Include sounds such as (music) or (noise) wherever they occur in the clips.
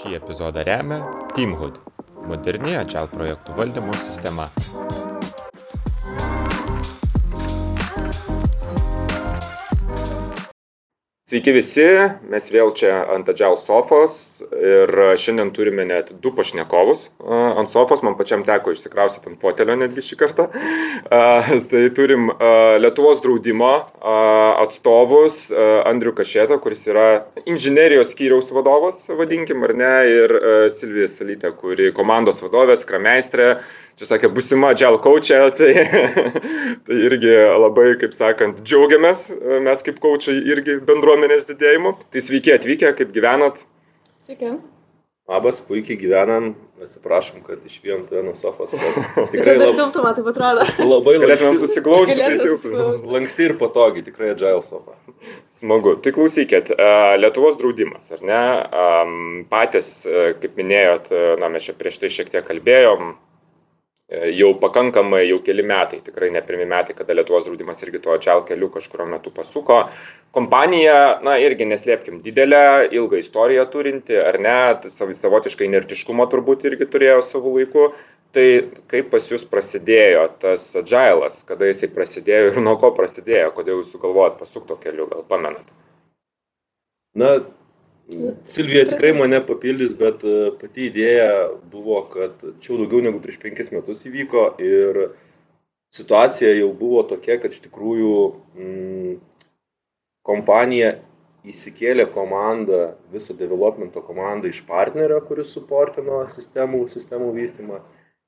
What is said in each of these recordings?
Šį epizodą remia Teamhood - moderni Agile projektų valdymo sistema. Sveiki visi, mes vėl čia ant Agile sofos ir šiandien turime net du pašnekovus ant sofos, man pačiam teko išsikrausyti ant fotelio netgi šį kartą. Tai turim Lietuvos draudimo atstovus Andriu Kašėtą, kuris yra inžinerijos skyriaus vadovas, vadinkim, ar ne, ir Silvija Salytė, kuri komandos vadovė, skrameistrė, čia sakė, busima gel coachė, tai, (laughs) tai irgi labai, kaip sakant, džiaugiamės mes kaip coachai irgi bendruomenės didėjimu. Tai sveiki atvykę, kaip gyvenat? Sveiki. Labas, puikiai gyvenam, atsiprašom, kad išvijom tave nuo sofos. (laughs) Tikrai tai lab... tiltumą, taip atrodo. Labai Galėtumėm susiklausyti. Tai lanksti ir patogiai, tikrai agile sofa. Smagu. Tai klausykit, Lietuvos draudimas, ar ne? Patys, kaip minėjot, na, mes čia prieš tai šiek tiek kalbėjom, E, jau pakankamai, jau keli metai, tikrai ne pirmi metai, kada Lietuvos draudimas irgi tuo atšal keliu kažkurio metu pasuko. Kompanija, na irgi neslėpkim, didelę, ilgą istoriją turinti, ar ne, savistavotiškai inertiškumo turbūt irgi turėjo savo laiku. Tai kaip pas jūs prasidėjo tas agilas, kada jisai prasidėjo ir nuo ko prasidėjo, kodėl jūs sugalvojot pasukto keliu, gal pamenat? Na, Silvija tikrai mane papildys, bet e, pati idėja buvo, kad čia daugiau negu prieš penkis metus įvyko ir situacija jau buvo tokia, kad iš tikrųjų mm, kompanija įsikėlė komandą, visą developmento komandą iš partnerio, kuris suportino sistemų, sistemų vystymą.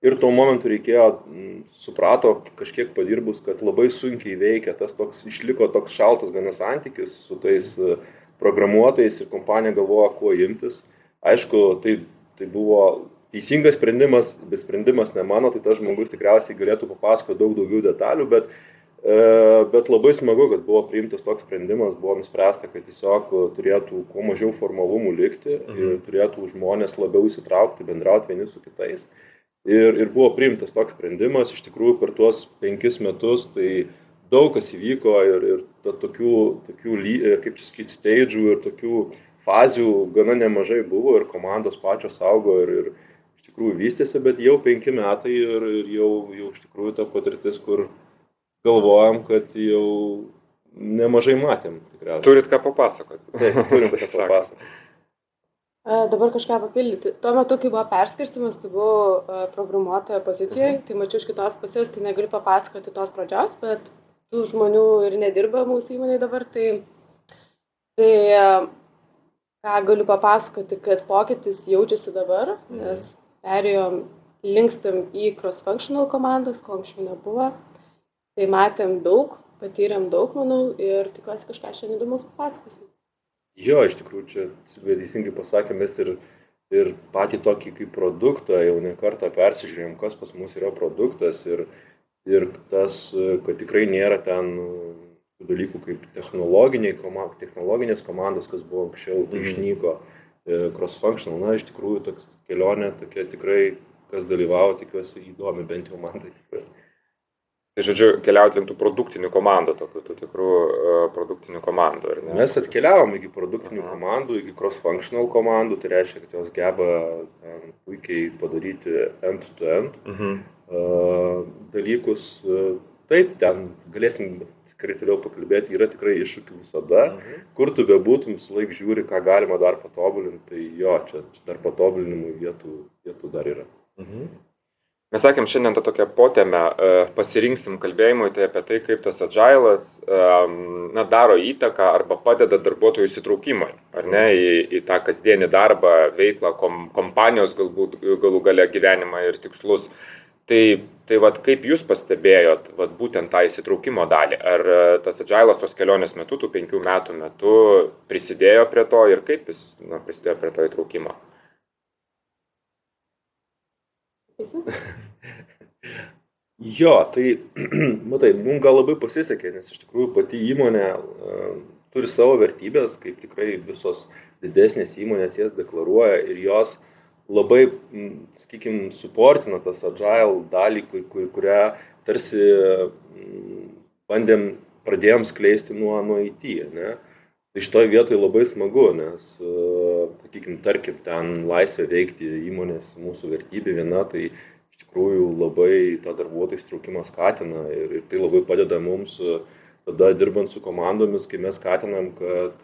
Ir tuo momentu reikėjo, mm, suprato kažkiek padirbus, kad labai sunkiai veikia tas toks, išliko toks šaltas gana santykis su tais uh, programuotojais ir kompanija galvoja, kuo imtis. Aišku, tai, tai buvo teisingas sprendimas, bet sprendimas ne mano, tai tas žmogus tikriausiai galėtų papasakoti daug daugiau detalių, bet, e, bet labai smagu, kad buvo priimtas toks sprendimas, buvo nuspręsta, kad tiesiog turėtų kuo mažiau formalumų likti mhm. ir turėtų žmonės labiau įsitraukti, bendrauti vieni su kitais. Ir, ir buvo priimtas toks sprendimas, iš tikrųjų per tuos penkis metus, tai daug kas įvyko ir, ir ta, tokių, tokių, e, kaip čia sakyti, steidžių ir tokių fazių gana nemažai buvo ir komandos pačios augo ir, ir iš tikrųjų vystėsi, bet jau penki metai ir, ir jau, jau iš tikrųjų ta patirtis, kur galvojam, kad jau nemažai matėm. Tikriausiai. Turit ką papasakoti. Taip, turim ką (laughs) papasakoti. Dabar kažką papildyti. Tuo metu, kai buvo perskirstimas, tai buvau programuotojo pozicijoje, tai mačiau iš kitos pusės, tai negaliu papasakoti tos pradžios, bet tų žmonių ir nedirba mūsų įmonėje dabar, tai, tai ką galiu papasakoti, kad pokytis jaučiasi dabar, mhm. nes perėjom, linkstam į cross-functional komandas, ko anksčiau nebuvo. Tai matėm daug, patyrėm daug, manau, ir tikiuosi kažką šiandien įdomus papasakosim. Jo, iš tikrųjų, čia teisingai pasakė, mes ir, ir patį tokį kaip produktą jau ne kartą persižiūrėjom, kas pas mus yra produktas ir, ir tas, kad tikrai nėra ten dalykų kaip technologiniai, technologinės komandos, kas buvo anksčiau, tai išnyko e, cross-functional. Na, iš tikrųjų, toks kelionė tokia tikrai, kas dalyvavo, tikiuosi įdomi, bent jau man tai tikrai. Tai žodžiu, keliauti link tų produktinių komandų, tokių tų tikrų uh, produktinių komandų? Mes atkeliavom iki produktinių Aha. komandų, iki cross-functional komandų, tai reiškia, kad jos geba um, puikiai padaryti end-to-end. -end. Uh -huh dalykus. Taip, ten galėsim tikrai toliau pakalbėti, yra tikrai iššūkių visada. Mhm. Kur tu bebūtum, visą laiką žiūri, ką galima dar patobulinti, tai jo, čia, dar patobulinimų vietų, vietų dar yra. Mhm. Mes sakėm šiandien tą tokią potėmę, pasirinksim kalbėjimui, tai apie tai, kaip tas agilas na, daro įtaką arba padeda darbuotojų įsitraukimui, ar ne, į, į tą kasdienį darbą, veiklą, kom, kompanijos galbūt galų gale gyvenimą ir tikslus. Tai, tai vat, kaip jūs pastebėjot vat, būtent tą įsitraukimo dalį? Ar e, tas agilas tos kelionės metu, tų penkių metų metu prisidėjo prie to ir kaip jis na, prisidėjo prie to įtraukimo? (laughs) jo, tai, (clears throat) matai, mums gal labai pasisekė, nes iš tikrųjų pati įmonė uh, turi savo vertybės, kaip tikrai visos didesnės įmonės jas deklaruoja ir jos uh, labai, sakykime, suportino tas agile dalį, kur, kur, kurią tarsi bandėm, pradėjom skleisti nuo, nuo IT. Ne? Tai šitoje vietoje labai smagu, nes, sakykime, tarkim, ten laisvė veikti įmonės mūsų vertybė viena, tai iš tikrųjų labai tą darbuotojų įstraukimą skatina ir, ir tai labai padeda mums tada dirbant su komandomis, kai mes skatinam, kad,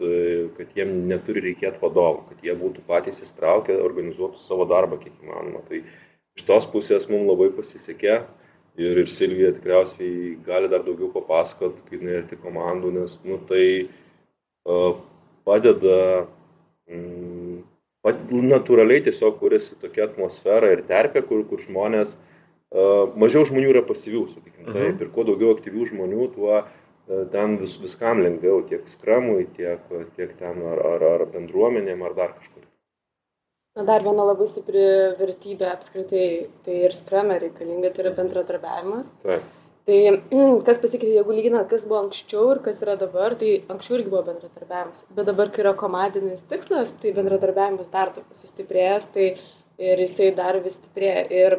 kad jiem neturi reikėti vadovų, kad jie būtų patys įstraukę, organizuotų savo darbą kiek įmanoma. Tai iš tos pusės mums labai pasisekė ir, ir Silvija tikriausiai gali dar daugiau papasakot, kaip jinai arti komandų, nes nu, tai padeda mm, natūraliai tiesiog kuriasi tokia atmosfera ir terpė, kur, kur žmonės, mažiau žmonių yra pasyvių, sakykime, mhm. taip, ir kuo daugiau aktyvių žmonių, tuo ten vis, viskam lengviau, tiek skramui, tiek, tiek ten ar, ar, ar bendruomenėm, ar dar kažkur. Na, dar viena labai stipri vertybė apskritai, tai ir skrame reikalinga, tai yra bendradarbiavimas. Taip. Tai (clears throat) kas pasikeitė, jeigu lyginant, kas buvo anksčiau ir kas yra dabar, tai anksčiau irgi buvo bendradarbiavimas. Bet dabar, kai yra komandinis tikslas, tai bendradarbiavimas dar taip sustiprėjęs, tai ir jisai dar vis stiprėja. Ir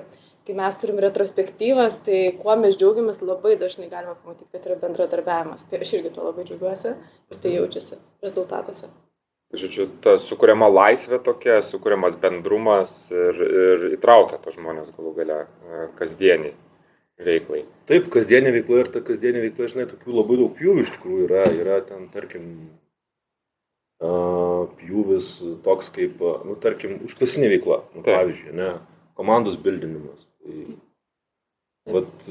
kai mes turim retrospektyvas, tai kuo mes džiaugiamės, labai dažnai galime pamatyti, kad yra bendradarbiavimas. Tai aš irgi tuo labai džiaugiuosi ir tai jaučiasi rezultatuose. Žodžiu, ta sukuriama laisvė tokia, sukuriamas bendrumas ir, ir įtraukia tos žmonės galų gale e, kasdienį veiklai. Taip, kasdienė veikla ir ta kasdienė veikla, žinai, tokių labai daug pjūvių iš tikrųjų yra. Yra ten, tarkim, pjūvis toks kaip, nu, tarkim, užklasinė veikla, nu, pavyzdžiui, ne, komandos bildinimas. Vat,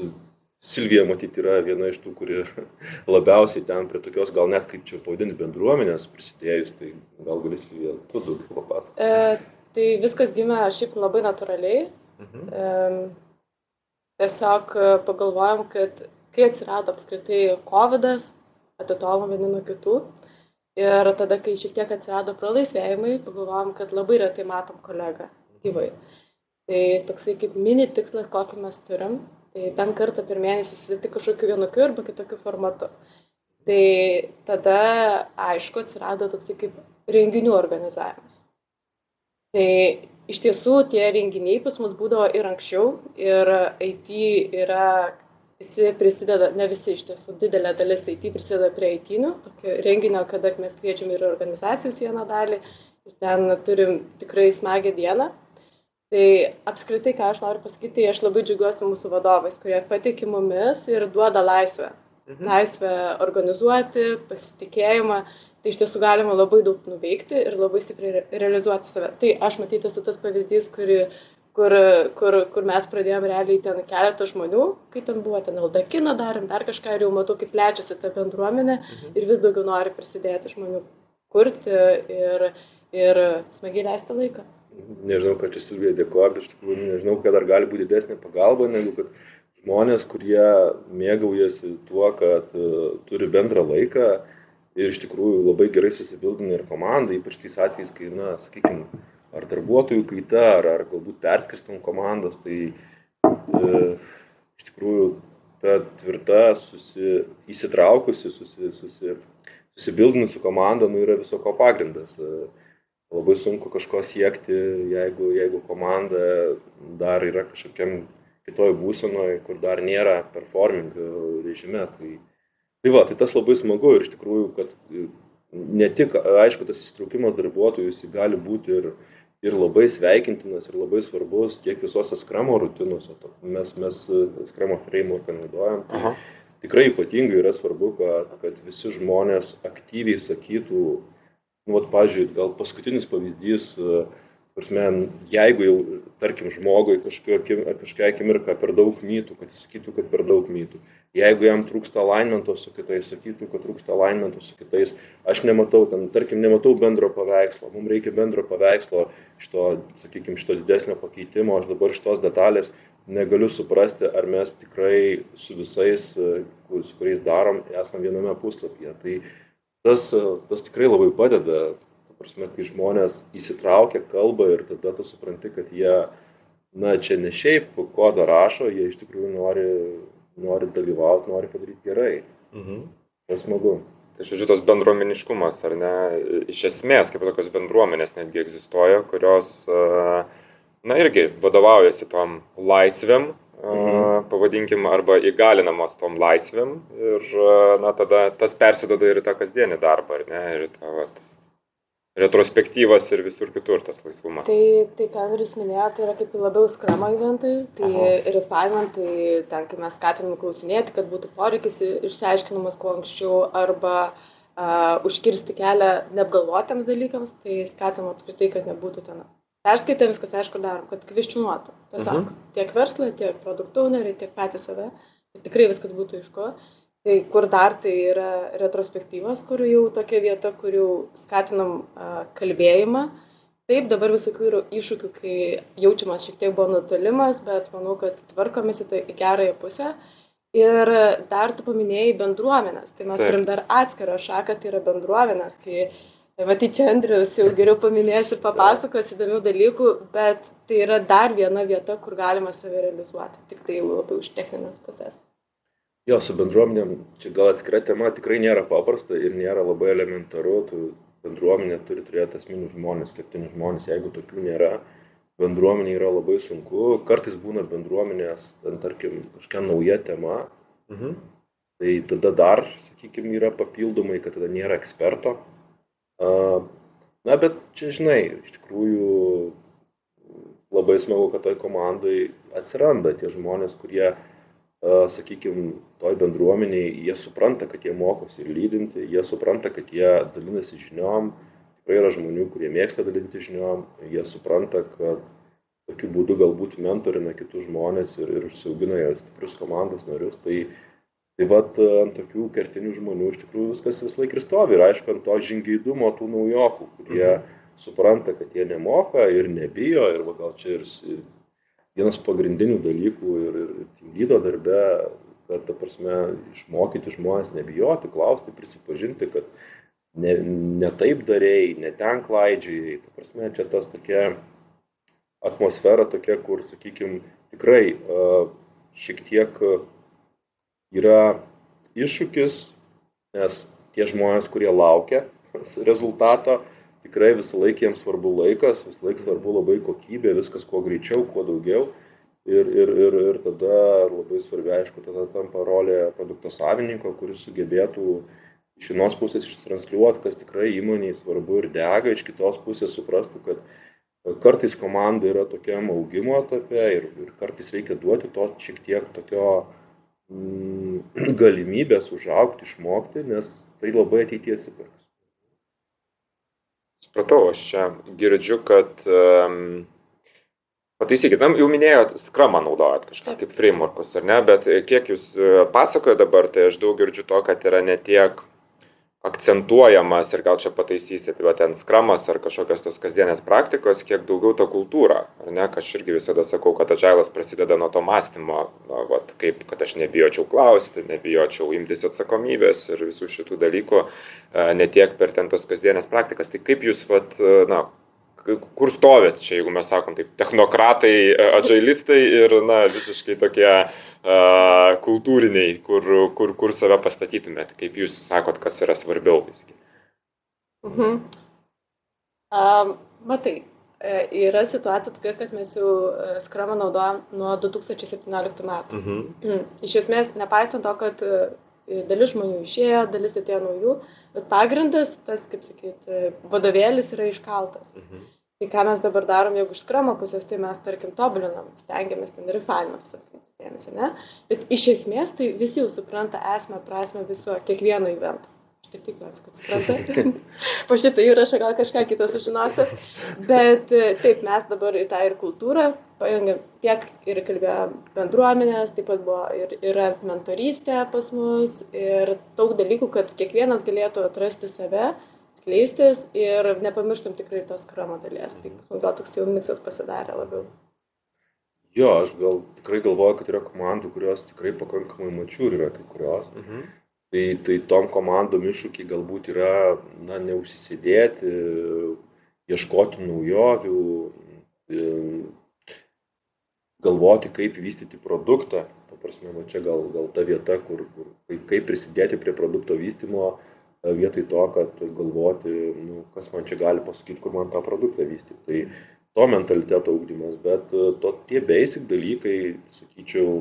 Silvija, matyti, yra viena iš tų, kuri (laughs) labiausiai ten prie tokios, gal net kaip čia pavadinti, bendruomenės prisidėjus, tai gal gali Silvija, tu daugiau papasakoti. E, tai viskas gimė šiaip labai natūraliai. Mhm. E, tiesiog pagalvojom, kad kai atsirado apskritai COVID, atitolom vieni nuo kitų. Ir tada, kai šiek tiek atsirado pralaisvėjimai, pagalvojom, kad labai retai matom kolegą gyvai. Tai toksai kaip mini tikslas, kokį mes turim, tai bent kartą per mėnesį susitikti kažkokiu vienokiu arba kitokiu formatu. Tai tada, aišku, atsirado toksai kaip renginių organizavimas. Tai iš tiesų tie renginiai pas mus būdavo ir anksčiau ir IT yra, visi prisideda, ne visi iš tiesų, didelė dalis IT prisideda prie IT-inių, tokio renginio, kada mes kviečiam ir organizacijos vieną dalį ir ten turim tikrai smagę dieną. Tai apskritai, ką aš noriu pasakyti, tai aš labai džiaugiuosi mūsų vadovais, kurie patikė mumis ir duoda laisvę. Mhm. Laisvę organizuoti, pasitikėjimą tai iš tiesų galima labai daug nuveikti ir labai stipriai realizuoti save. Tai aš matyti esu tas pavyzdys, kuri, kur, kur, kur mes pradėjome realiai ten keletą žmonių, kai ten buvo ten aldakiną darėm, dar kažką ir jau matau, kaip plečiasi ta bendruomenė mhm. ir vis daugiau nori prisidėti žmonių kurti ir, ir smagiai leisti laiką. Nežinau, kad čia Silvija dėkoja, bet iš tikrųjų nežinau, kad dar gali būti didesnė pagalba, negu kad žmonės, kurie mėgaujasi tuo, kad uh, turi bendrą laiką, uh, ir iš tikrųjų labai gerai susibildina ir komanda, ypač tais atvejais, kai, na, sakykime, ar darbuotojų kaita, ar, ar galbūt perskirstam komandas, tai e, iš tikrųjų ta tvirta, susi, įsitraukusi, susi, susi, susibildinusi komanda nu, yra viso ko pagrindas. E, labai sunku kažko siekti, jeigu, jeigu komanda dar yra kažkokiam kitoj būsenoje, kur dar nėra performing režime. Tai, Tai va, tai tas labai smagu ir iš tikrųjų, kad e, ne tik, aišku, tas įsitraukimas darbuotojų jis gali būti ir, ir labai sveikintinas, ir labai svarbus tiek visose skramo rutinose. Mes, mes e, skramo frameworką naudojam. Tai tikrai ypatingai yra svarbu, kad, kad visi žmonės aktyviai sakytų, nu, vat, pažiūrėjau, gal paskutinis pavyzdys, uh, Prasme, jeigu jau, tarkim, žmogui kažkokia akimirka per daug mytų, kad jis sakytų, kad per daug mytų. Jeigu jam trūksta alignmento su kitais, sakytų, kad trūksta alignmento su kitais. Aš nematau, ten, tarkim, nematau bendro paveikslo. Mums reikia bendro paveikslo iš to, sakykime, iš to didesnio pakeitimo. Aš dabar iš tos detalės negaliu suprasti, ar mes tikrai su visais, su kuriais darom, esam viename puslapyje. Tai tas, tas tikrai labai padeda prasme, kai žmonės įsitraukia, kalba ir tada tu supranti, kad jie, na, čia ne šiaip kodą rašo, jie iš tikrųjų nori, nori dalyvauti, nori padaryti gerai. Mhm. Tas smagu. Tai žodžiu, tas bendruomeniškumas, ar ne, iš esmės, kaip tokios bendruomenės netgi egzistuoja, kurios, na, irgi vadovaujasi tom laisvėm, mhm. pavadinkim, arba įgalinamos tom laisvėm ir, na, tada tas persidoda ir tą kasdienį darbą, ar ne, ir tą, vat, retrospektyvas ir visur kitur tas laisvumas. Tai, tai ką Andrius minėjo, tai yra kaip labiau skramo eventai, tai refinement, tai ten, kai mes skatinam klausinėti, kad būtų poreikis išsiaiškinamas kuo anksčiau arba uh, užkirsti kelią neapgalvotiems dalykams, tai skatinam apskritai, kad nebūtų ten perskaitę viskas aišku darom, kad kviščiuotų. Tiesiog mhm. tiek verslą, tiek produktų owneriai, tiek patys save. Tikrai viskas būtų iš ko. Tai kur dar tai yra retrospektyvas, kur jau tokia vieta, kur jau skatinam uh, kalbėjimą. Taip, dabar visokių yra iššūkių, kai jaučiamas šiek tiek buvo nutolimas, bet manau, kad tvarkomės į tai į gerąją pusę. Ir dar tu paminėjai bendruomenės. Tai mes Taip. turim dar atskirą šaką, tai yra bendruomenės. Tai Tai va, tai čia Andrius jau geriau paminės ir papasakos įdomių dalykų, bet tai yra dar viena vieta, kur galima save realizuoti, tik tai jau labai už techninės pusės. Jo, su bendruomenėm, čia gal atskira tema, tikrai nėra paprasta ir nėra labai elementaru, tu bendruomenė turi turėti asmeninius žmonės, kertinius žmonės, jeigu tokių nėra, bendruomenė yra labai sunku, kartais būna bendruomenės, ten tarkim, kažkokia nauja tema, mhm. tai tada dar, sakykime, yra papildomai, kad tada nėra eksperto, Na, bet čia, žinai, iš tikrųjų labai smagu, kad toj komandai atsiranda tie žmonės, kurie, sakykime, toj bendruomeniai, jie supranta, kad jie mokosi ir lydinti, jie supranta, kad jie dalinasi žiniom, tikrai yra žmonių, kurie mėgsta dalinti žiniom, jie supranta, kad tokiu būdu galbūt mentorina kitus žmonės ir, ir užsiaugina stiprius komandos narius. Tai tai vat ant tokių kertinių žmonių iš tikrųjų viskas vis laik ir stovi. Ir aišku, ant to žingeidumo tų naujokų, kurie mhm. supranta, kad jie nemoka ir nebijo. Ir va, gal čia ir vienas pagrindinių dalykų ir, ir lydo darbe, kad, ta prasme, išmokyti žmonės nebijoti, klausti, prisipažinti, kad ne, ne taip darėjai, ne ten klaidžiai. Ta prasme, čia tas tokia atmosfera tokia, kur, sakykime, tikrai uh, šiek tiek yra iššūkis, nes tie žmonės, kurie laukia rezultato, tikrai visą laiką jiems svarbu laikas, visą laiką svarbu labai kokybė, viskas kuo greičiau, kuo daugiau. Ir, ir, ir, ir tada labai svarbi, aišku, tada tampa rolė produkto savininko, kuris sugebėtų iš vienos pusės ištransliuoti, kas tikrai įmoniai svarbu ir dega, iš kitos pusės suprastų, kad kartais komanda yra tokiam augimo etape ir, ir kartais reikia duoti to šiek tiek tokio Mm, (clears throat) galimybės užaukti, išmokti, nes tai labai ateities įpirks. Supratau, aš čia girdžiu, kad um, pataisykit, jau minėjot, skramą naudojat kažką kaip frameworkus, ar ne, bet kiek jūs e, pasakojate dabar, tai aš daug girdžiu to, kad yra ne tiek akcentuojamas ir gal čia pataisysit, bet ten skramas ar kažkokios tos kasdienės praktikos, kiek daugiau ta kultūra, ar ne, aš irgi visada sakau, kad atžailas prasideda nuo to mąstymo, na, vat, kaip, kad aš nebijočiau klausti, nebijočiau imtis atsakomybės ir visų šitų dalykų, e, ne tiek per ten tos kasdienės praktikas. Tai kaip jūs, vat, e, na, kur stovėt čia, jeigu mes sakom taip, technokratai, e, atžailistai ir, na, visiškai tokie uh, kultūriniai, kur, kur, kur save pastatytumėt, kaip jūs sakot, kas yra svarbiau visgi. Mhm. Um, matai, e, yra situacija tokia, kad mes jau skramą naudojam nuo 2017 metų. Mhm. Iš esmės, nepaisant to, kad dalis žmonių išėjo, dalis atėjo naujų, bet pagrindas, tas, kaip sakyt, vadovėlis yra iškaltas. Mhm. Tai ką mes dabar darom, jeigu iš skramo pusės, tai mes, tarkim, tobulinam, stengiamės ten refinementus atkreipti dėmesį, ne? Bet iš esmės tai visi jau supranta esmę, prasme viso kiekvieno evento. Aš taip tikiuosi, kad supranta. (laughs) po šitą įrašą gal kažką kitą sužinosiu. Bet e, taip, mes dabar į tą ir kultūrą pajungiam tiek ir kalbėjo bendruomenės, taip pat buvo ir yra mentorystė pas mus ir daug dalykų, kad kiekvienas galėtų atrasti save skleistis ir nepamirštum tikrai tos kramo dalies. Tai pas mus gal toks jau miksas pasidarė labiau. Jo, aš gal tikrai galvoju, kad yra komandų, kurios tikrai pakankamai mačiūr yra kai kurios. Mhm. Tai, tai tom komandom iššūkiai galbūt yra, na, neužsisėdėti, ieškoti naujovių, galvoti, kaip vystyti produktą. Ta prasme, va čia gal, gal ta vieta, kur, kur kaip prisidėti prie produkto vystimo, vietoj to, kad galvoti, nu, kas man čia gali pasakyti, kur man tą produktą vystyti. Tai to mentaliteto ugdymas, bet e, to, tie basic dalykai, sakyčiau,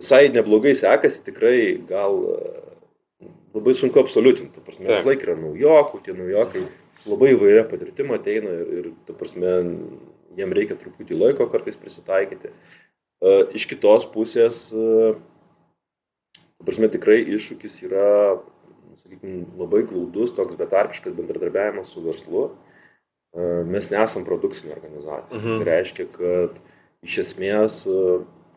visai neblogai sekasi, tikrai gal e, labai sunku absoliutinti. Prasme, vis laik yra naujokų, tie naujokai labai įvairia patirtima ateina ir, ir ta prasme, jiem reikia truputį laiko kartais prisitaikyti. E, iš kitos pusės, ta prasme, tikrai iššūkis yra, sakykime, labai glaudus, toks betarpiškas bendradarbiavimas su verslu mes nesam produkcinė organizacija. Mhm. Tai reiškia, kad iš esmės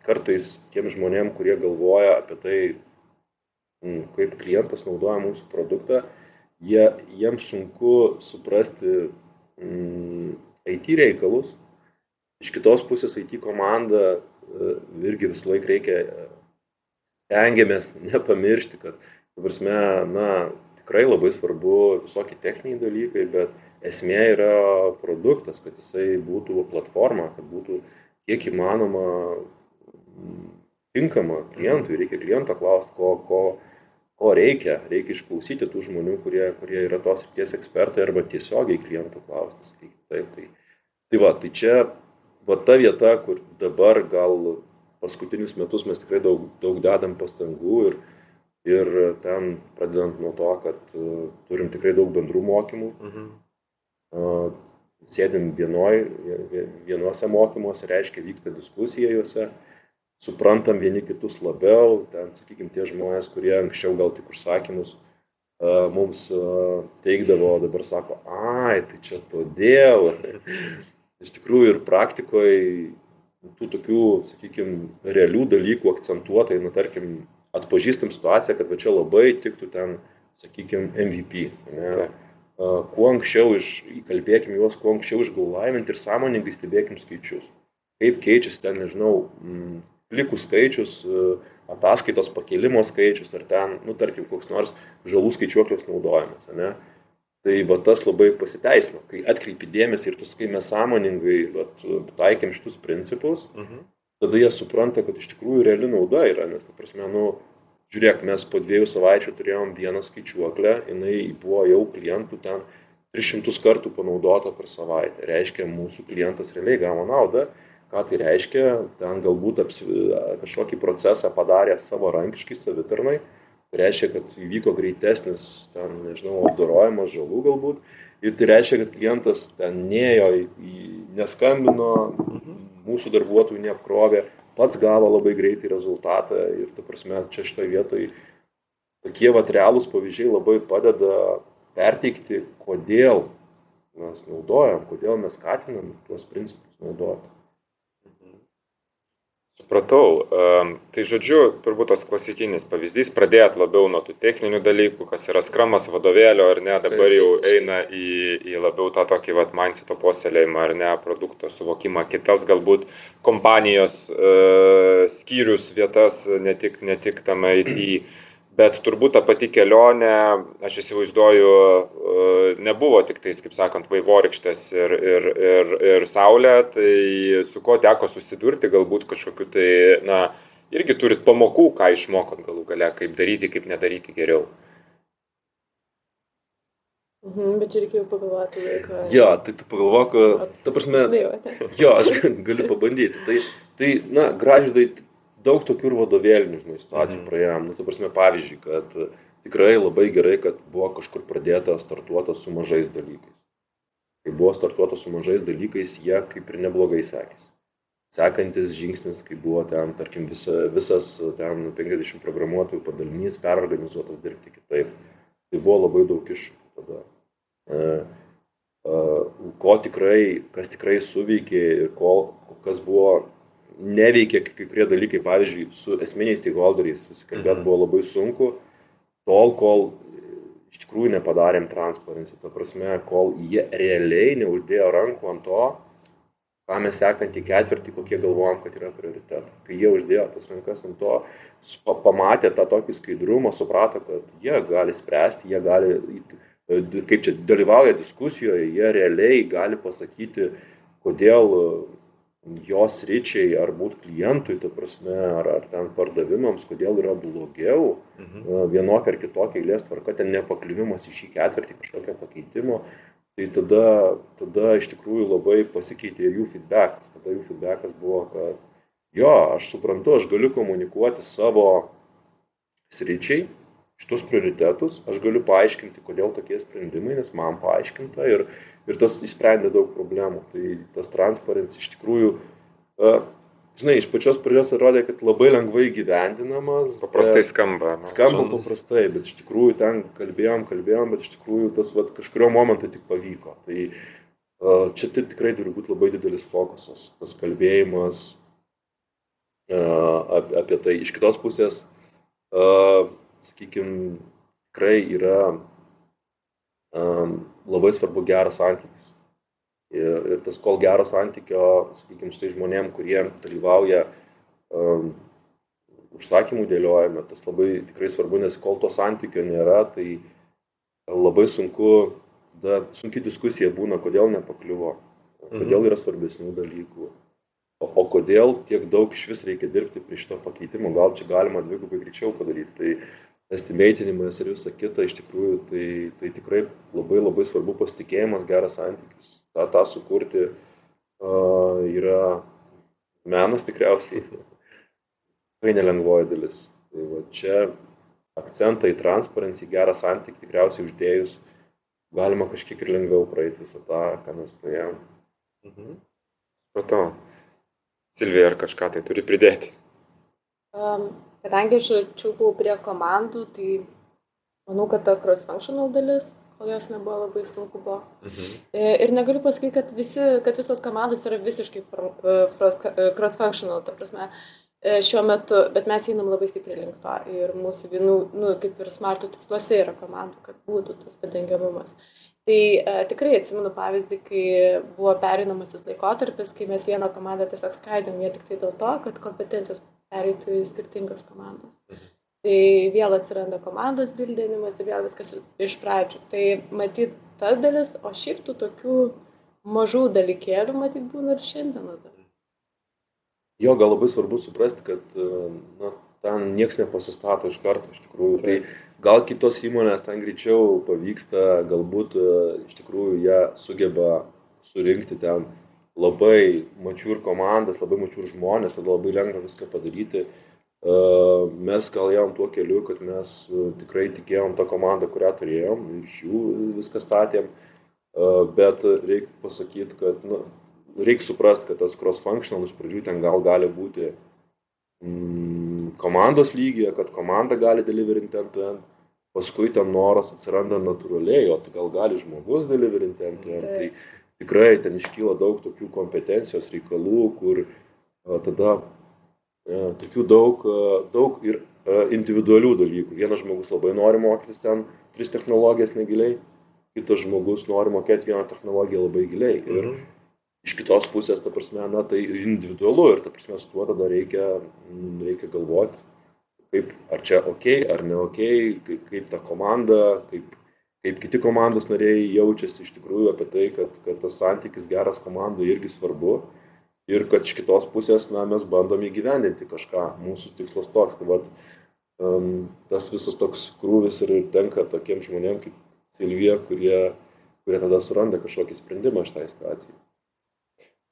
kartais tiem žmonėm, kurie galvoja apie tai, kaip klientas naudoja mūsų produktą, jie, jiems sunku suprasti mm, IT reikalus. Iš kitos pusės IT komanda irgi visą laiką reikia, stengiamės nepamiršti, kad, prasme, na, tikrai labai svarbu visokie techniniai dalykai, bet esmė yra produktas, kad jisai būtų platforma, kad būtų kiek įmanoma mm, tinkama klientui, reikia kliento klausti, ko, ko, ko reikia, reikia išklausyti tų žmonių, kurie, kurie yra tos ryties ekspertai arba tiesiogiai klientų klausti, sakykime. Taip, tai, tai va, tai čia va ta vieta, kur dabar gal paskutinius metus mes tikrai daug, daug dedam pastangų ir, ir ten pradedant nuo to, kad uh, turim tikrai daug bendrų mokymų. Mhm sėdim vienoj, vienuose mokymuose, reiškia vyksta diskusija juose, suprantam vieni kitus labiau, ten, sakykime, tie žmonės, kurie anksčiau gal tik užsakymus mums teikdavo, dabar sako, ai, tai čia todėl. (laughs) Iš tikrųjų ir praktikoje tų tokių, sakykime, realių dalykų akcentuotai, nu, tarkim, atpažįstam situaciją, kad va čia labai tiktų ten, sakykime, MVP. Ne? Okay kuo anksčiau iš, įkalbėkim juos, kuo anksčiau išgalvojant ir sąmoningai stebėkim skaičius. Kaip keičiasi ten, nežinau, plikų skaičius, ataskaitos pakelimo skaičius, ar ten, nu, tarkim, koks nors žalų skaičiuoklius naudojimas. Ne? Tai va tas labai pasiteisino, kai atkreipi dėmesį ir tu sakai, mes sąmoningai vat, taikėm šitus principus, mhm. tada jie supranta, kad iš tikrųjų reali nauda yra, nes, ta prasme, nu, žiūrėk, mes po dviejų savaičių turėjom vieną skaičiuoklę, jinai buvo jau klientų ten 300 kartų panaudota per savaitę. Reiškia, mūsų klientas realiai gavo naudą. Ką tai reiškia? Ten galbūt apsi, kažkokį procesą padarė savo rankiškai savitarnai. Tai reiškia, kad įvyko greitesnis, ten, nežinau, apdorojimas žalų galbūt. Ir tai reiškia, kad klientas ten neėjo, neskambino, mūsų darbuotojų neapkrovė, pats gavo labai greitai rezultatą ir, ta prasme, čia šitoje vietoje tokie vat realūs pavyzdžiai labai padeda perteikti, kodėl mes naudojam, kodėl mes skatinam tuos principus naudoti. Supratau. Tai žodžiu, turbūt tas klasikinis pavyzdys, pradėt labiau nuo tų techninių dalykų, kas yra skramas vadovėlio, ar ne, dabar jau eina į, į labiau tą tokį vat, mindseto puoselėjimą, ar ne, produkto suvokimą, kitas galbūt kompanijos uh, skyrius vietas, ne tik, ne tik tame IT bet turbūt ta pati kelionė, aš įsivaizduoju, e, nebuvo tik tais, kaip sakant, vaivorykštės ir, ir, ir, ir saulė, tai su ko teko susidurti, galbūt kažkokiu tai, na, irgi turit pamokų, ką išmokot galų gale, kaip daryti, kaip nedaryti geriau. Mhm, bet čia reikėjo pagalvoti laiko. Jo, tai tu pagalvok, ta prasme. Jo, aš galiu pabandyti. Tai, tai na, gražydai daug tokių ir vadovėlinių, žinai, situacijų mm. praėjom. Nu, ta prasme, pavyzdžiui, kad tikrai labai gerai, kad buvo kažkur pradėta startuota su mažais dalykais. Kai buvo startuota su mažais dalykais, jie kaip ir neblogai sekėsi. Sekantis žingsnis, kai buvo ten, tarkim, visa, visas ten 50 programuotojų padalinys perorganizuotas dirbti kitaip. Tai buvo labai daug iššūkių tada. E, e, ko tikrai, kas tikrai suveikė ir ko, kas buvo neveikia kai kurie dalykai, pavyzdžiui, su esminiais stakeholderiais susikalbėti mhm. buvo labai sunku, tol, kol iš tikrųjų nepadarėm transparency, ta prasme, kol jie realiai neuždėjo rankų ant to, ką mes sekantį ketvirtį, kokie galvojam, kad yra prioritetai. Kai jie uždėjo tas rankas ant to, pamatė tą tokį skaidrumą, suprato, kad jie gali spręsti, jie gali, kaip čia, dalyvauja diskusijoje, jie realiai gali pasakyti, kodėl jos ryčiai ar būt klientui, ta prasme, ar, ar ten pardavimams, kodėl yra blogiau, mhm. vienokia ar kitokia eilės tvarka, ten nepakliuvimas į šį ketvirtį kažkokio pakeitimo, tai tada, tada iš tikrųjų labai pasikeitė ir jų feedbackas. Tada jų feedbackas buvo, kad jo, aš suprantu, aš galiu komunikuoti savo sričiai, šitos prioritetus, aš galiu paaiškinti, kodėl tokie sprendimai, nes man paaiškinta ir, ir tas įsprendė daug problemų. Tai tas transparency iš tikrųjų, uh, žinai, iš pačios pradžios atrodė, kad labai lengvai gyvendinamas. Paprastai skamba. Skamba paprastai, bet iš tikrųjų ten kalbėjom, kalbėjom, bet iš tikrųjų tas vat, kažkurio momentu tik pavyko. Tai uh, čia tai tikrai turi būti labai didelis fokusas, tas kalbėjimas uh, apie tai. Iš kitos pusės, sakykime, tikrai yra labai svarbu geras santykis. Ir, ir tas kol gero santykio, sakykime, su tai žmonėm, kurie dalyvauja um, užsakymų dėliojame, tas labai tikrai svarbu, nes kol to santykio nėra, tai labai sunku, da, sunki diskusija būna, kodėl nepakliuvo, kodėl mhm. yra svarbesnių dalykų, o, o kodėl tiek daug iš vis reikia dirbti prie šito pakeitimo, gal čia galima dvigubai greičiau padaryti. Tai estimeitinimas ir visa kita, iš tikrųjų, tai, tai tikrai labai labai svarbu pasitikėjimas, geras santykis. Ta, tą sukurti uh, yra menas tikriausiai, tikrai nelengvoji dalis. Tai va, čia akcentą į transparency, gerą santykį tikriausiai uždėjus, galima kažkiek ir lengviau praeiti visą tą, ką mes praėjom. Mhm. Matau. Silvija, ar kažką tai turi pridėti? Um, kadangi aš arčiau buvau prie komandų, tai manau, kad ta cross-functional dalis, kol jos nebuvo labai sunku buvo. Mhm. E, ir negaliu pasakyti, kad, visi, kad visos komandos yra visiškai e, e, cross-functional, ta prasme, šiuo metu, bet mes einam labai stipriai link to ir mūsų vienų, nu, kaip ir smartų tiksluose yra komandų, kad būtų tas padengiamumas. Tai e, tikrai atsimenu pavyzdį, kai buvo perinamasis laikotarpis, kai mes vieną komandą tiesiog skaidėm, jie tik tai dėl to, kad kompetencijos pereitų į skirtingas komandas. Mhm. Tai vėl atsiranda komandos bildinimas ir vėl viskas iš pradžių. Tai matyt ta dalis, o šiaip tų tokių mažų dalykėlių matyt būna ir šiandieną dar. Jo, gal labai svarbu suprasti, kad na, ten niekas nepasistato iš karto iš tikrųjų. Tai gal kitos įmonės ten greičiau pavyksta, galbūt iš tikrųjų jie sugeba surinkti ten labai mačiur komandas, labai mačiur žmonės, tada labai lengva viską padaryti. E, mes gal ėjom tuo keliu, kad mes e, tikrai tikėjom tą komandą, kurią turėjom, iš jų viską statėm, e, bet reikia pasakyti, kad nu, reikia suprasti, kad tas cross-functional iš pradžių ten gal gali būti mm, komandos lygyje, kad komanda gali deliverinti ant, paskui ten noras atsiranda natūraliai, o tai gal gali žmogus deliverinti ant ant. Tai, tikrai ten iškyla daug tokių kompetencijos reikalų, kur tada tokių daug, daug ir individualių dalykų. Vienas žmogus labai nori mokytis ten tris technologijas negiliai, kitas žmogus nori mokėti vieną technologiją labai giliai. Ir mhm. iš kitos pusės, ta prasme, na, tai individualu ir, ta prasme, su tuo tada reikia, reikia galvoti, kaip, ar čia ok, ar ne ok, kaip, kaip ta komanda, kaip kaip kiti komandos nariai jaučiasi iš tikrųjų apie tai, kad, kad tas santykis geras komandų irgi svarbu ir kad iš kitos pusės na, mes bandom įgyvendinti kažką. Mūsų tikslas toks. Tai vat, um, tas visas toks krūvis ir tenka tokiem žmonėm kaip Silvija, kurie, kurie tada suranda kažkokį sprendimą šitai situacijai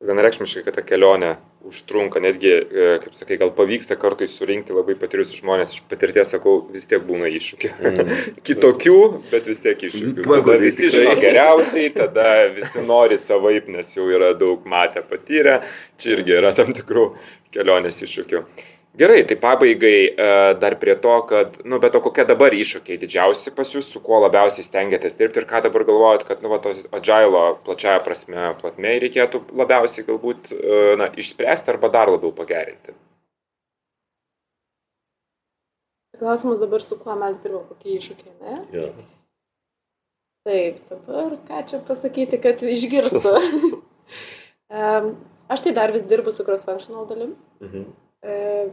vienareikšmiškai, kad ta kelionė užtrunka, netgi, e, kaip sakai, gal pavyksta kartais surinkti labai patyrusius žmonės, iš patirties sakau, vis tiek būna iššūkių. Mm. (laughs) Kitokių, bet vis tiek iššūkių. Tada visi žino geriausiai, tada visi nori savaip, nes jau yra daug matę patyrę, čia irgi yra tam tikrų kelionės iššūkių. Gerai, tai pabaigai e, dar prie to, kad, nu, bet o kokie dabar iššūkiai didžiausi pas jūs, su kuo labiausiai stengiatės dirbti ir ką dabar galvojat, kad, nu, va, to agilo plačiaja prasme, platmei reikėtų labiausiai galbūt, e, na, išspręsti arba dar labiau pagerinti? Klausimas dabar, su kuo mes dirbame, kokie iššūkiai, ne? Ja. Taip, dabar ką čia pasakyti, kad išgirstų. um, (laughs) aš tai dar vis dirbu su cross-functional dalim. Mhm. Uh, E,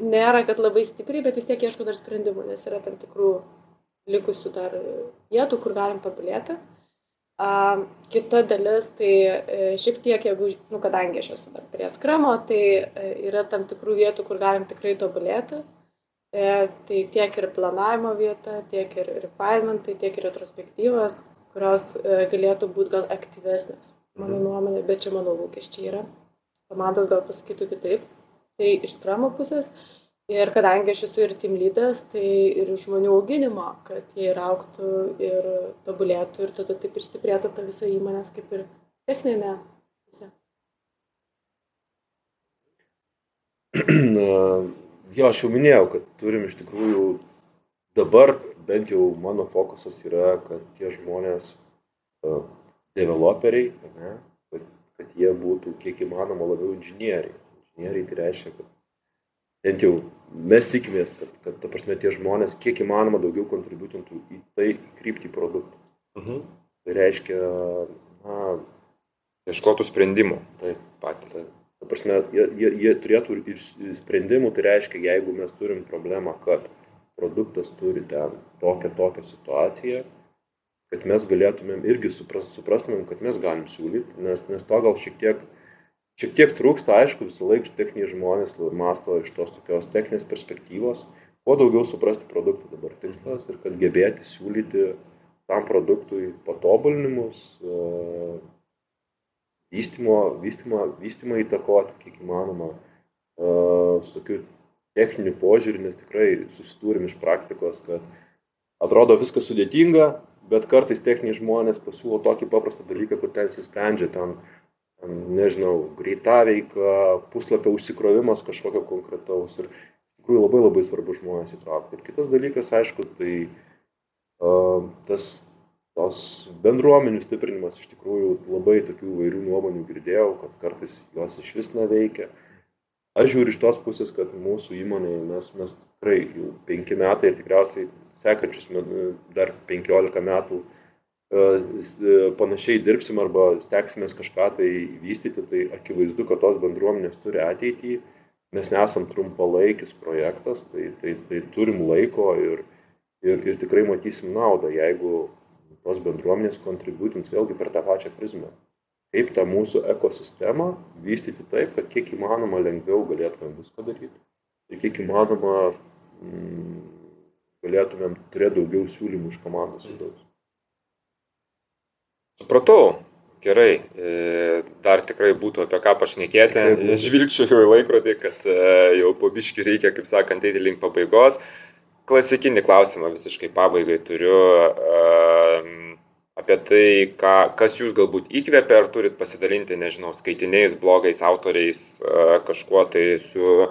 nėra, kad labai stipriai, bet vis tiek ieško dar sprendimų, nes yra tam tikrų likusių dar vietų, kur galim tobulėti. A, kita dalis, tai e, šiek tiek, jeigu, nu, kadangi aš esu dar prie skramo, tai e, yra tam tikrų vietų, kur galim tikrai tobulėti. E, tai tiek ir planavimo vieta, tiek ir refinementai, tiek ir retrospektyvos, kurios e, galėtų būti gal aktyvesnės, mano mhm. nuomonė, bet čia mano lūkesčiai yra. Komandos gal pasakytų kitaip. Tai iš skramo pusės ir kadangi aš esu ir team lydas, tai ir žmonių auginimo, kad jie ir auktų ir tobulėtų ir tada taip ir stiprėtų ta visa įmonės kaip ir techninė pusė. (clears throat) Jo, aš jau minėjau, kad turim iš tikrųjų dabar bent jau mano fokusas yra, kad tie žmonės, developeriai, ne, kad, kad jie būtų kiek įmanoma labiau inžinieriai. Inžinieriai tai reiškia, kad bent jau mes tikimės, kad, kad ta prasme, tie žmonės kiek įmanoma daugiau kontributintų į tai kryptį produktų. Uh mhm. -huh. Tai reiškia, na, ieškotų sprendimų. Taip, patys. Taip. Ta prasme, jie, jie, jie turėtų ir sprendimų, tai reiškia, jeigu mes turim problemą, kad produktas turi ten tokią, tokią situaciją, kad mes galėtumėm irgi supras, suprastumėm, kad mes galim siūlyti, nes, nes to gal šiek tiek, šiek tiek trūksta, aišku, visą laiką techniniai žmonės masto iš tos tokios techninės perspektyvos, kuo daugiau suprasti produktų dabar tikslas ir kad gebėti siūlyti tam produktui patobulinimus, e, vystymo, vystymo, vystymo įtakoti, kiek įmanoma, e, su tokiu techniniu požiūriu, nes tikrai susidūrėm iš praktikos, kad atrodo viskas sudėtinga, bet kartais techniniai žmonės pasiūlo tokį paprastą dalyką, kur ten įsisprendžia ten, nežinau, greita veika, puslapio užsikrovimas kažkokio konkretaus ir tikrųjų labai labai svarbu žmonės įtraukti. Ir kitas dalykas, aišku, tai uh, tas tos bendruomenių stiprinimas iš tikrųjų labai tokių vairių nuomonių girdėjau, kad kartais jos iš vis neveikia. Uh, Aš žiūriu iš tos pusės, kad mūsų įmonėje mes, mes tikrai jau penki metai ir tikriausiai sekančius dar penkiolika metų e, panašiai dirbsim arba stengsimės kažką tai vystyti, tai akivaizdu, kad tos bendruomenės turi ateitį, mes nesam trumpalaikis projektas, tai, tai, tai turim laiko ir, ir, ir tikrai matysim naudą, jeigu tos bendruomenės kontributins vėlgi per tą pačią prizmę kaip tą mūsų ekosistemą vystyti taip, kad kiek įmanoma lengviau galėtumėm viską daryti ir kiek įmanoma mm, galėtumėm turėti daugiau siūlymų iš komandos vidaus. Supratau, gerai, e, dar tikrai būtų apie ką pašnekėti. Žvilgčiau į laikrodį, kad e, jau po biški reikia, kaip sakant, eiti link pabaigos. Klasikinį klausimą visiškai pabaigai turiu. Uh, apie tai, ką, kas jūs galbūt įkvėpia, ar turit pasidalinti, nežinau, skaitiniais, blogais, autoriais, kažkuo tai su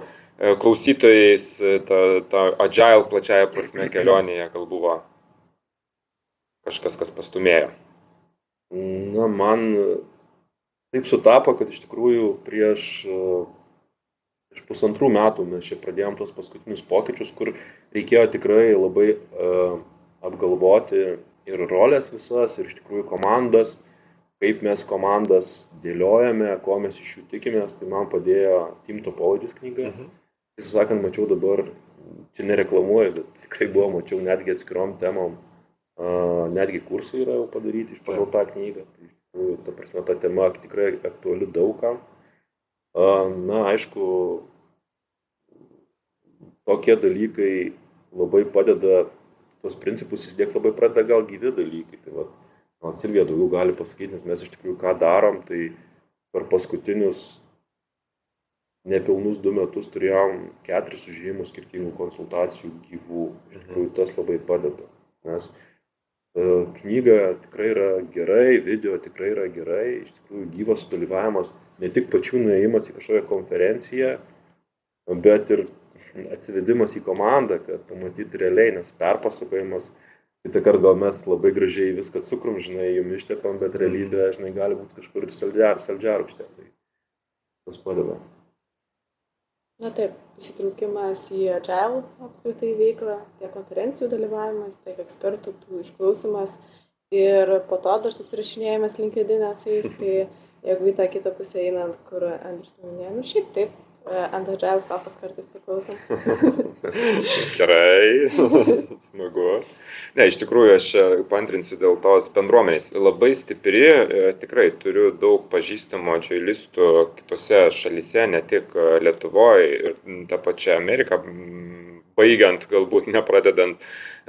klausytojais, ta, ta agile plačiaja prasme kelionėje gal buvo kažkas, kas pastumėjo. Na, man taip sutapo, kad iš tikrųjų prieš, prieš pusantrų metų mes čia pradėjom tos paskutinius pokyčius, kur reikėjo tikrai labai uh, apgalvoti ir rolės visas, ir iš tikrųjų komandas, kaip mes komandas dėliojame, ko mes iš jų tikimės, tai man padėjo Team Topologis knyga. Mhm. Tiesą sakant, mačiau dabar, čia nereklamuoju, bet tikrai buvo, mačiau netgi atskirom temom, netgi kursai yra jau padaryti iš pagal tą knygą. Tai iš tikrųjų, ta prasme, ta tema tikrai aktuali daugam. Uh, na, aišku, tokie dalykai labai padeda tuos principus įsidėkti labai pradeda gal gyvi dalykai. Tai va, man Silvija daugiau gali pasakyti, nes mes iš tikrųjų ką darom, tai per paskutinius nepilnus du metus turėjom keturis užėjimus skirtingų konsultacijų gyvų. Iš tikrųjų tas labai padeda. Nes e, knyga tikrai yra gerai, video tikrai yra gerai, iš tikrųjų gyvas dalyvavimas, ne tik pačių nuėjimas į kažkokią konferenciją, bet ir atsivedimas į komandą, kad pamatyti realiai, nes perpasakojimas, kitą kartą gal mes labai gražiai viską cukrum, žinai, jum ištepam, bet realybė, žinai, gali būti kažkur ir saldžiarūkštė. Tai tas padeda. Na taip, įsitraukimas į agile apskritai veiklą, tiek konferencijų dalyvavimas, tiek ekspertų tų išklausimas. Ir po to dar susirašinėjimas linkedinė su jais, tai jeigu į tą kitą pusę einant, kur Andrius paminėjo, nu šiaip taip, ant agile sofas kartais paklausom. (laughs) Gerai, (laughs) smagu. Ne, iš tikrųjų, aš pantrinsiu dėl tos bendruomenės. Labai stipri, e, tikrai turiu daug pažįstamų džiailistų kitose šalise, ne tik Lietuvoje ir tą pačią Ameriką baigiant, galbūt nepradedant.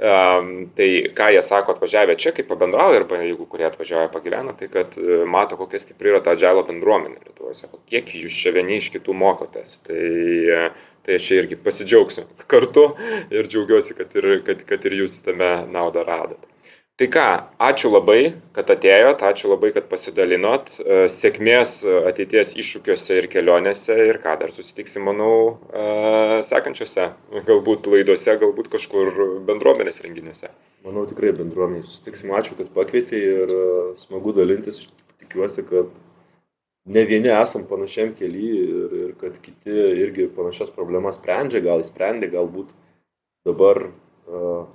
Um, tai ką jie sako atvažiavę čia, kaip pabendrauja, arba jeigu kurie atvažiuoja pagyvena, tai kad uh, mato, kokia stipri yra ta dželo bendruomenė Lietuvoje. Sako, kiek jūs čia vieni iš kitų mokotės. Tai, uh, tai aš irgi pasidžiaugsiu kartu ir džiaugiuosi, kad ir, kad, kad ir jūs tame naudą radote. Tai ką, ačiū labai, kad atėjot, ačiū labai, kad pasidalinot. E, sėkmės ateities iššūkiuose ir kelionėse ir ką dar susitiksim, manau, e, sekančiose, galbūt laidose, galbūt kažkur bendruomenės renginiuose. Manau, tikrai bendruomenės susitiksim. Ačiū, kad pakvietei ir e, smagu dalintis. Tikiuosi, kad ne vieni esam panašiam keli ir, ir kad kiti irgi panašias problemas sprendžia, gal įsprendė, galbūt dabar uh,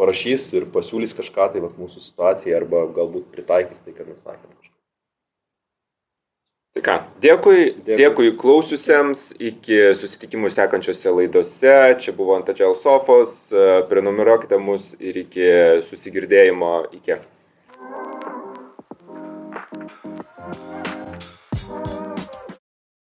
parašys ir pasiūlys kažką tai vat, mūsų situacijai arba galbūt pritaikys tai, ką mes sakėm. Tai ką, dėkui, dėkui, dėkui klausiusiems, iki susitikimų sekančiose laidose. Čia buvo Antadžel Sofos, prenumeruokite mus ir iki susigirdėjimo iki.